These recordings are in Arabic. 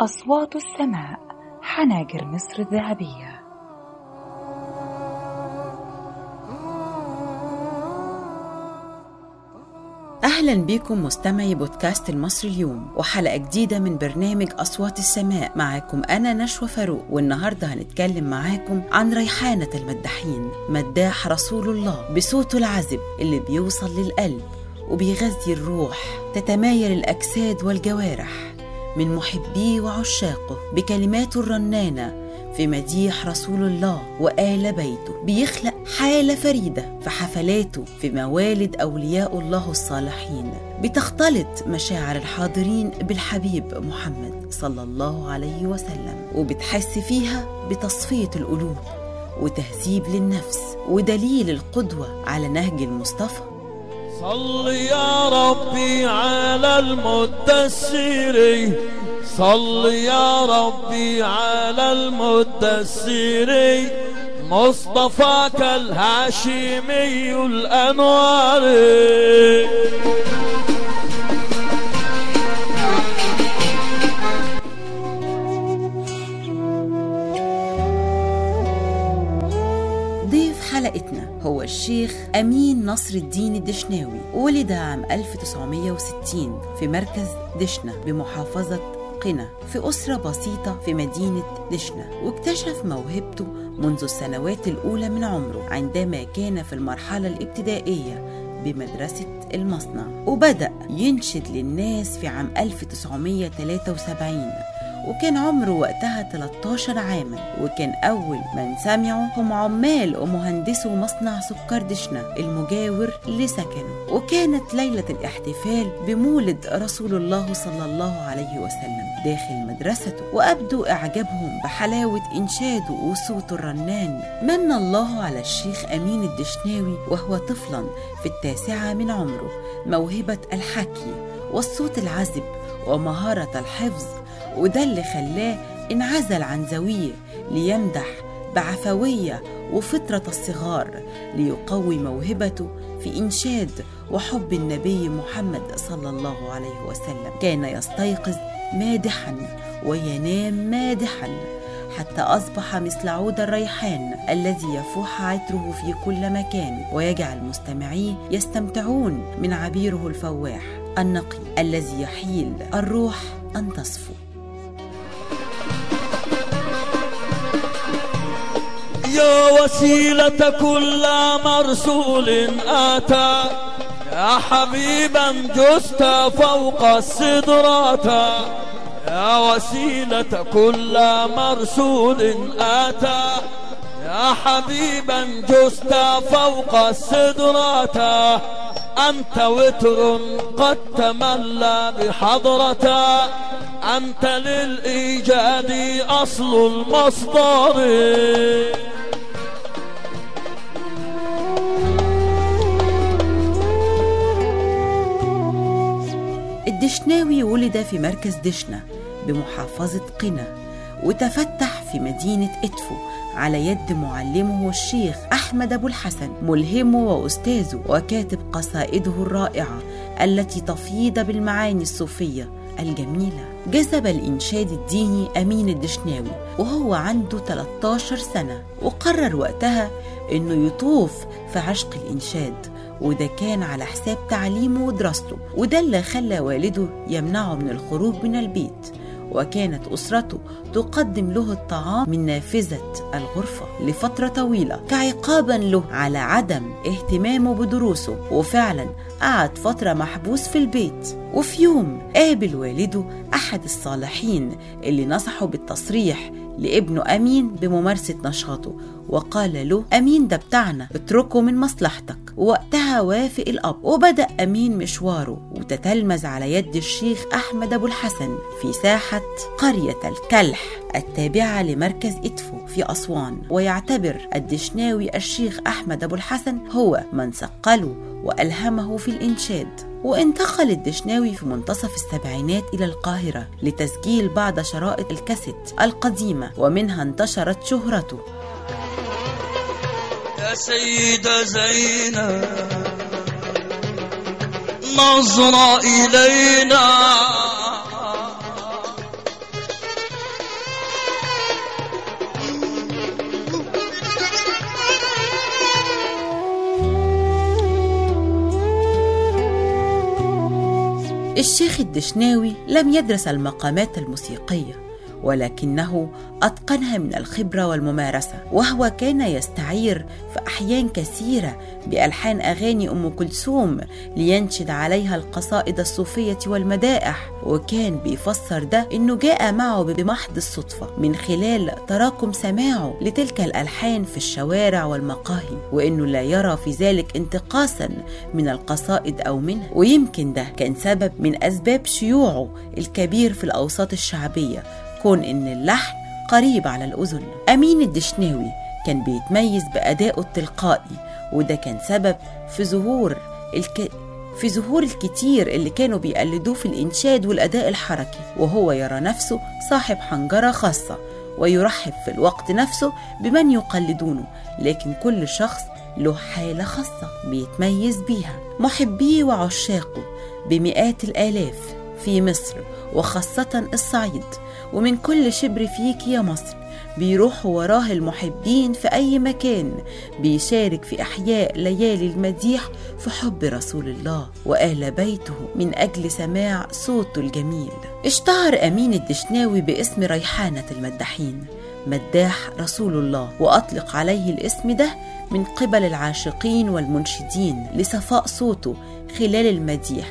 أصوات السماء حناجر مصر الذهبية. أهلا بكم مستمعي بودكاست المصري اليوم وحلقة جديدة من برنامج أصوات السماء. معاكم أنا نشوى فاروق والنهاردة هنتكلم معاكم عن ريحانة المداحين. مداح رسول الله بصوته العذب اللي بيوصل للقلب وبيغذي الروح تتمايل الأجساد والجوارح. من محبيه وعشاقه بكلماته الرنانة في مديح رسول الله وآل بيته بيخلق حالة فريدة في حفلاته في موالد أولياء الله الصالحين بتختلط مشاعر الحاضرين بالحبيب محمد صلى الله عليه وسلم وبتحس فيها بتصفية القلوب وتهذيب للنفس ودليل القدوة على نهج المصطفى. صل يا ربي على المدثر. صل يا ربي على المدثر. مصطفاك الهاشمي الأنوار. الشيخ أمين نصر الدين الدشناوي ولد عام 1960 في مركز دشنة بمحافظة قنا في أسرة بسيطة في مدينة دشنة واكتشف موهبته منذ السنوات الأولى من عمره عندما كان في المرحلة الابتدائية بمدرسة المصنع وبدأ ينشد للناس في عام 1973 وكان عمره وقتها 13 عاما وكان أول من سمعوا هم عمال ومهندسو مصنع سكر دشنة المجاور لسكنه. وكانت ليلة الاحتفال بمولد رسول الله صلى الله عليه وسلم داخل مدرسته وأبدوا إعجابهم بحلاوة إنشاده وصوته الرنان. من الله على الشيخ أمين الدشناوي وهو طفلا في التاسعة من عمره موهبة الحكي والصوت العذب ومهارة الحفظ وده اللي خلاه انعزل عن زاويه ليمدح بعفوية وفطرة الصغار ليقوي موهبته في إنشاد وحب النبي محمد صلى الله عليه وسلم. كان يستيقظ مادحا وينام مادحا حتى أصبح مثل عود الريحان الذي يفوح عطره في كل مكان. ويجعل مستمعيه يستمتعون من عبيره الفواح النقي الذي يحيل الروح أن تصفو. يا وسيلة كل مرسول آتى. يا حبيبا جست فوق السدرات يا وسيلة كل مرسول آتى. يا حبيبا جست فوق السدرات أنت وتر قد تملى بحضرة أنت للإيجاد أصل المصدر. الدشناوي ولد في مركز دشنة بمحافظة قنا وتفتح في مدينة إدفو على يد معلمه الشيخ أحمد أبو الحسن ملهمه وأستاذه وكاتب قصائده الرائعة التي تفيض بالمعاني الصوفية الجميلة. جذب الإنشاد الديني أمين الدشناوي وهو عنده 13 سنة وقرر وقتها إنه يطوف في عشق الإنشاد. وده كان على حساب تعليمه ودراسته وده اللي خلى والده يمنعه من الخروج من البيت وكانت أسرته تقدم له الطعام من نافذة الغرفة لفترة طويلة كعقابا له على عدم اهتمامه بدروسه وفعلا قعد فترة محبوس في البيت. وفي يوم قابل والده أحد الصالحين اللي نصحه بالتصريح لابنه أمين بممارسة نشاطه وقال له أمين ده بتاعنا اتركه من مصلحتك. وقتها وافق الأب وبدأ أمين مشواره وتتلمذ على يد الشيخ أحمد أبو الحسن في ساحة قرية الكلح التابعة لمركز إدفو في أسوان. ويعتبر الدشناوي الشيخ أحمد أبو الحسن هو من سقله وألهمه في الإنشاد. وانتقل الدشناوي في منتصف السبعينات إلى القاهرة لتسجيل بعض شرائط الكاسيت القديمة ومنها انتشرت شهرته. يا سيدة زينب نظرة إلينا. الشيخ الدشناوي لم يدرس المقامات الموسيقية. ولكنه أتقنها من الخبرة والممارسة وهو كان يستعير في أحيان كثيرة بألحان أغاني أم كلثوم لينشد عليها القصائد الصوفية والمدائح وكان بيفسر ده إنه جاء معه بمحض الصدفة من خلال تراكم سماعه لتلك الألحان في الشوارع والمقاهي وإنه لا يرى في ذلك انتقاصا من القصائد أو منها ويمكن ده كان سبب من أسباب شيوعه الكبير في الأوساط الشعبية كون إن اللحن قريب على الأذن. أمين الدشناوي كان بيتميز بأدائه التلقائي وده كان سبب في ظهور الك... في ظهور الكتير اللي كانوا بيقلدوه في الإنشاد والأداء الحركي وهو يرى نفسه صاحب حنجرة خاصة ويرحب في الوقت نفسه بمن يقلدونه لكن كل شخص له حالة خاصة بيتميز بيها. محبيه وعشاقه بمئات الآلاف في مصر وخاصة الصعيد. ومن كل شبر فيك يا مصر. بيروحوا وراه المحبين في أي مكان. بيشارك في إحياء ليالي المديح في حب رسول الله وآل بيته من أجل سماع صوته الجميل. اشتهر أمين الدشناوي باسم ريحانة المداحين. مداح رسول الله وأطلق عليه الاسم ده من قبل العاشقين والمنشدين لصفاء صوته خلال المديح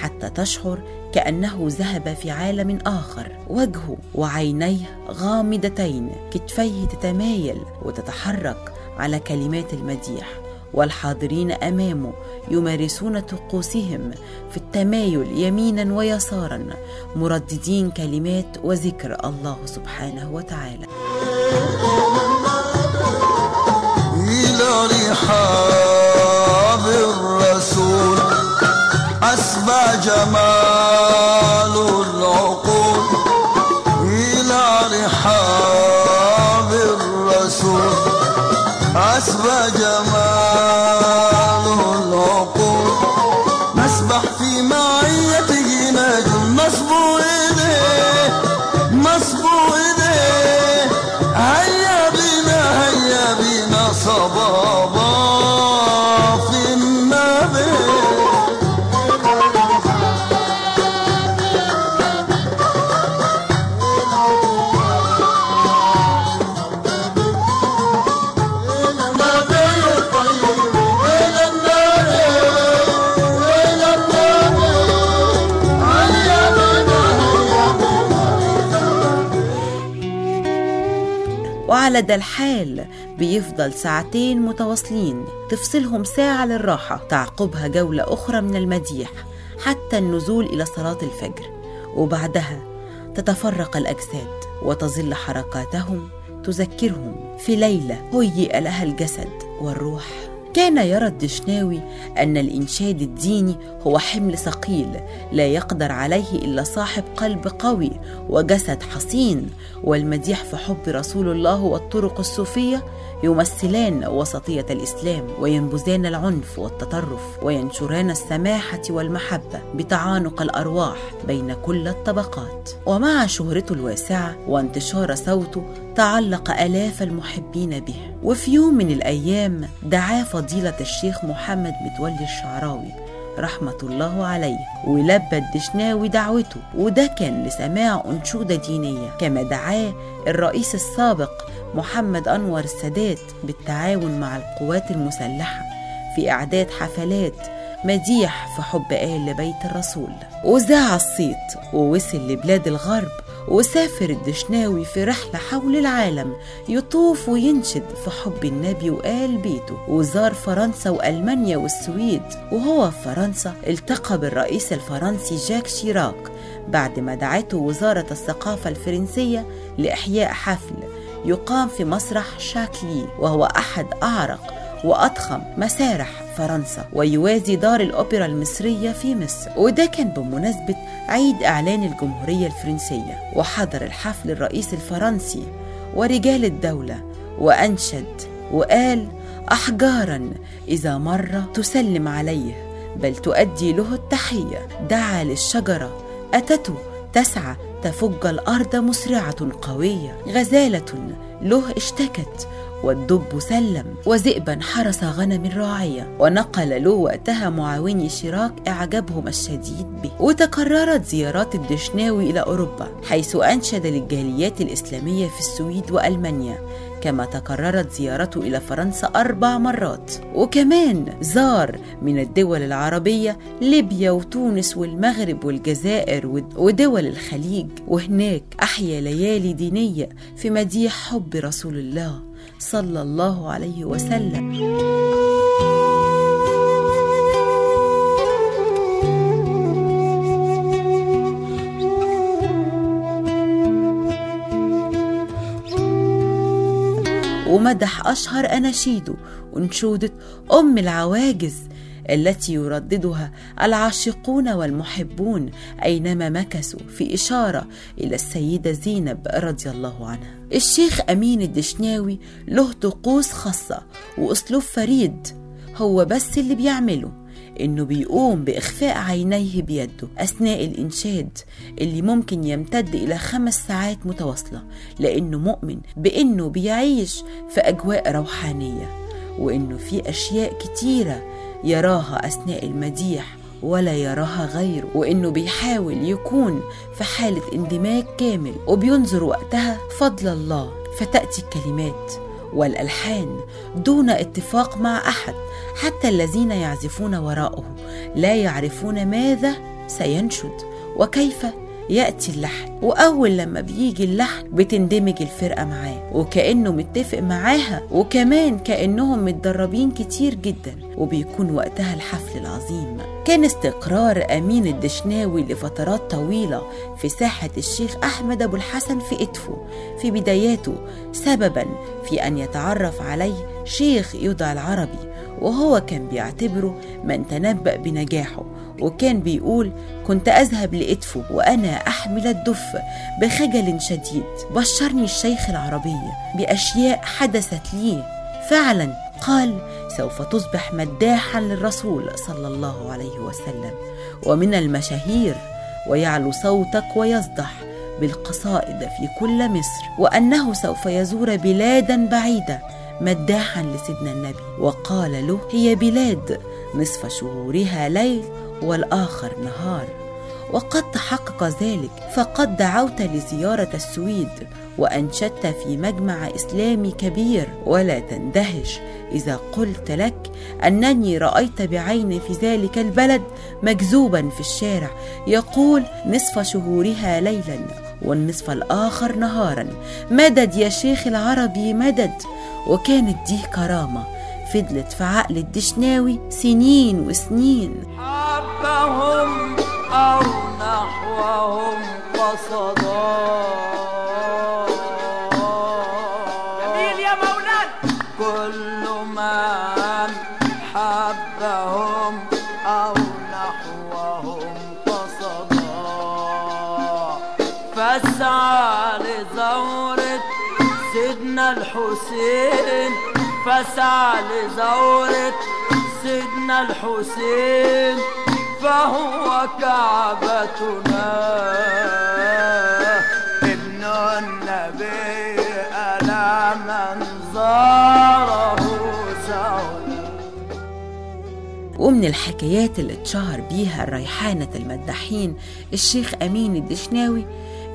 حتى تشعر كأنه ذهب في عالم آخر. وجهه وعينيه غامضتين كتفيه تتمايل وتتحرك على كلمات المديح. والحاضرين أمامه يمارسون طقوسهم في التمايل يمينا ويسارا مرددين كلمات وذكر الله سبحانه وتعالى. إلى وعلى ده الحال بيفضل ساعتين متواصلين تفصلهم ساعة للراحة تعقبها جولة أخرى من المديح حتى النزول إلى صلاة الفجر. وبعدها تتفرق الأجساد وتظل حركاتهم تذكرهم في ليلة هيئ لها الجسد والروح. كان يرى الدشناوي أن الإنشاد الديني هو حمل ثقيل لا يقدر عليه إلا صاحب قلب قوي وجسد حصين والمديح في حب رسول الله والطرق الصوفية يمثلان وسطية الإسلام وينبذان العنف والتطرف وينشران السماحة والمحبة بتعانق الأرواح بين كل الطبقات. ومع شهرته الواسعة وانتشار صوته تعلق آلاف المحبين به. وفي يوم من الأيام دعاه فضيلة الشيخ محمد متولي الشعراوي رحمة الله عليه. ولبى الدشناوي دعوته وده كان لسماع أنشودة دينية كما دعاه الرئيس السابق محمد أنور السادات بالتعاون مع القوات المسلحة في إعداد حفلات مديح في حب آل بيت الرسول. وذاع الصيت ووصل لبلاد الغرب وسافر الدشناوي في رحلة حول العالم يطوف وينشد في حب النبي وآل بيته. وزار فرنسا وألمانيا والسويد وهو في فرنسا التقى بالرئيس الفرنسي جاك شيراك. بعد ما دعته وزارة الثقافة الفرنسية لإحياء حفل يقام في مسرح شاكلي وهو أحد أعرق وأضخم مسارح فرنسا. ويوازي دار الأوبرا المصرية في مصر. وده كان بمناسبة عيد إعلان الجمهورية الفرنسية وحضر الحفل الرئيس الفرنسي ورجال الدولة وأنشد وقال أحجارا إذا مر تسلم عليه بل تؤدي له التحية. دعا للشجرة أتته تسعى تفج الأرض مسرعة قوية. غزالة له اشتكت والدب سلم وذئبا حرس غنم الراعية ونقل له وقتها معاوني شراك إعجابهم الشديد به وتكررت زيارات الدشناوي إلى أوروبا حيث أنشد للجاليات الإسلامية في السويد وألمانيا كما تكررت زيارته إلى فرنسا أربع مرات. وكمان زار من الدول العربية ليبيا وتونس والمغرب والجزائر ودول الخليج وهناك أحيا ليالي دينية في مديح حب رسول الله. صلى الله عليه وسلم. ومدح أشهر أناشيده أنشودة أم العواجز التي يرددها العاشقون والمحبون أينما مكثوا في إشارة إلى السيدة زينب رضي الله عنها. الشيخ أمين الدشناوي له طقوس خاصة وأسلوب فريد هو بس اللي بيعمله إنه بيقوم بإخفاء عينيه بيده أثناء الإنشاد اللي ممكن يمتد إلى خمس ساعات متواصلة لأنه مؤمن بإنه بيعيش في أجواء روحانية وإنه في أشياء كتيرة يراها أثناء المديح ولا يراها غيره وإنه بيحاول يكون في حالة اندماج كامل وبينظر وقتها فضل الله فتأتي الكلمات والألحان دون اتفاق مع أحد حتى الذين يعزفون وراءه لا يعرفون ماذا سينشد وكيف يأتي اللحن وأول لما بيجي اللحن بتندمج الفرقة معاه وكأنه متفق معاها وكمان كأنهم متدربين كتير جدا وبيكون وقتها الحفل العظيم. كان استقرار أمين الدشناوي لفترات طويلة في ساحة الشيخ أحمد أبو الحسن في إدفو في بداياته سببا في أن يتعرف عليه شيخ يدعى العربي وهو كان بيعتبره من تنبأ بنجاحه. وكان بيقول كنت أذهب لإدفو وأنا أحمل الدف بخجل شديد. بشرني الشيخ العربي بأشياء حدثت لي. فعلا قال سوف تصبح مداحا للرسول صلى الله عليه وسلم. ومن المشاهير ويعلو صوتك ويصدح بالقصائد في كل مصر. وأنه سوف يزور بلادا بعيدة مداحا لسيدنا النبي. وقال له هي بلاد نصف شهورها ليل والآخر نهار. وقد تحقق ذلك فقد دعوت لزيارة السويد وأنشدت في مجمع إسلامي كبير. ولا تندهش إذا قلت لك أنني رأيت بعيني في ذلك البلد مجذوبا في الشارع يقول نصف شهورها ليلا والنصف الآخر نهارا. مدد يا شيخ العربي مدد. وكانت دي كرامة فضلت في عقل الدشناوي سنين وسنين. حبهم أو نحوهم قصدا. جميل يا مولانا كل من حبهم أو نحوهم قصدا. فاسعى لزورة سيدنا الحسين. فاسعى لزورة سيدنا الحسين. فهو كعبتنا. ابن النبي ألا من زاره ومن الحكايات اللي اتشهر بيها الريحانة المداحين الشيخ أمين الدشناوي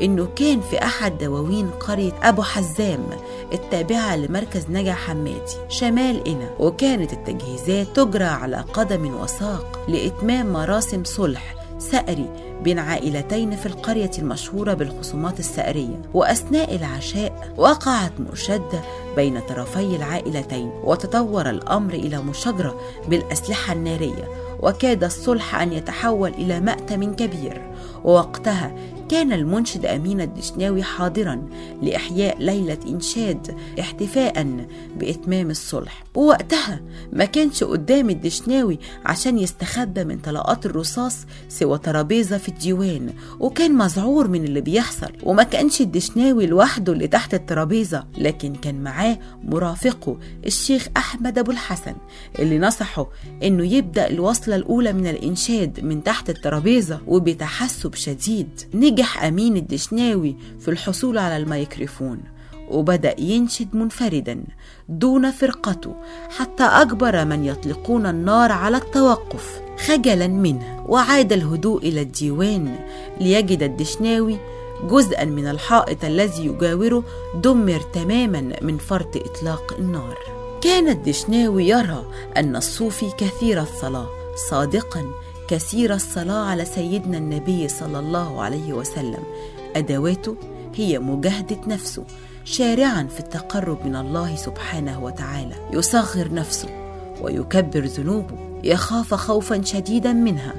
إنه كان في أحد دواوين قرية أبو حزام التابعة لمركز نجع حمادي شمال قنا وكانت التجهيزات تجرى على قدم وساق لإتمام مراسم صلح سأري بين عائلتين في القرية المشهورة بالخصومات السأرية وأثناء العشاء وقعت مشادة بين طرفي العائلتين وتطور الأمر إلى مشاجرة بالأسلحة النارية وكاد الصلح أن يتحول إلى مأتم كبير ووقتها كان المنشد أمين الدشناوي حاضرا لإحياء ليلة إنشاد احتفاء بإتمام الصلح. ووقتها ما كانش قدام الدشناوي عشان يستخبى من طلقات الرصاص سوى ترابيزة في الديوان وكان مذعور من اللي بيحصل. وما كانش الدشناوي لوحده اللي تحت الترابيزة لكن كان معاه مرافقه الشيخ أحمد أبو الحسن اللي نصحه إنه يبدأ الوصلة الأولى من الإنشاد من تحت الترابيزة وبتحسب شديد. نجح أمين الدشناوي في الحصول على الميكروفون وبدأ ينشد منفردا دون فرقته حتى أجبر من يطلقون النار على التوقف خجلا منه. وعاد الهدوء إلى الديوان ليجد الدشناوي جزءا من الحائط الذي يجاوره دمر تماما من فرط إطلاق النار. كان الدشناوي يرى أن الصوفي كثير الصلاة صادقا كثير الصلاة على سيدنا النبي صلى الله عليه وسلم. أدواته هي مجاهدة نفسه شارعا في التقرب من الله سبحانه وتعالى. يصغر نفسه ويكبر ذنوبه يخاف خوفا شديدا منها.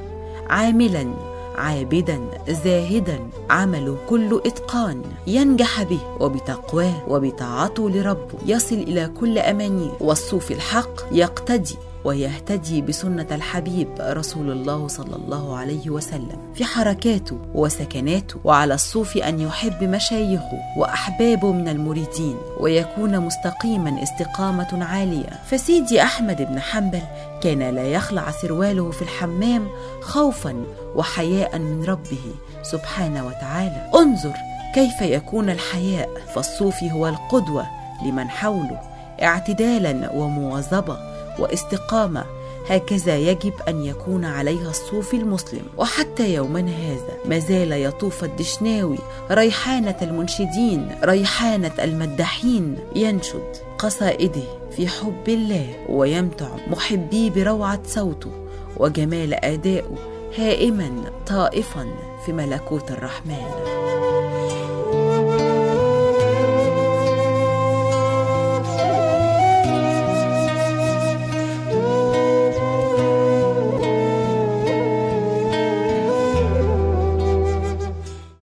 عاملا عابدا زاهدا عمله كله إتقان. ينجح به وبتقواه وبطاعته لربه. يصل إلى كل أمانية. والصوفي الحق يقتدي. ويهتدي بسنة الحبيب رسول الله صلى الله عليه وسلم. في حركاته وسكناته وعلى الصوفي أن يحب مشايخه وأحبابه من المريدين ويكون مستقيما استقامة عالية. فسيدي أحمد بن حنبل كان لا يخلع سرواله في الحمام خوفا وحياء من ربه سبحانه وتعالى. انظر كيف يكون الحياء فالصوفي هو القدوة لمن حوله اعتدالا ومواظبة. واستقامة. هكذا يجب أن يكون عليها الصوفي المسلم. وحتى يومنا هذا ما زال يطوف الدشناوي ريحانة المنشدين ريحانة المداحين ينشد قصائده في حب الله ويمتع محبيه بروعة صوته. وجمال ادائه هائما طائفا في ملكوت الرحمن.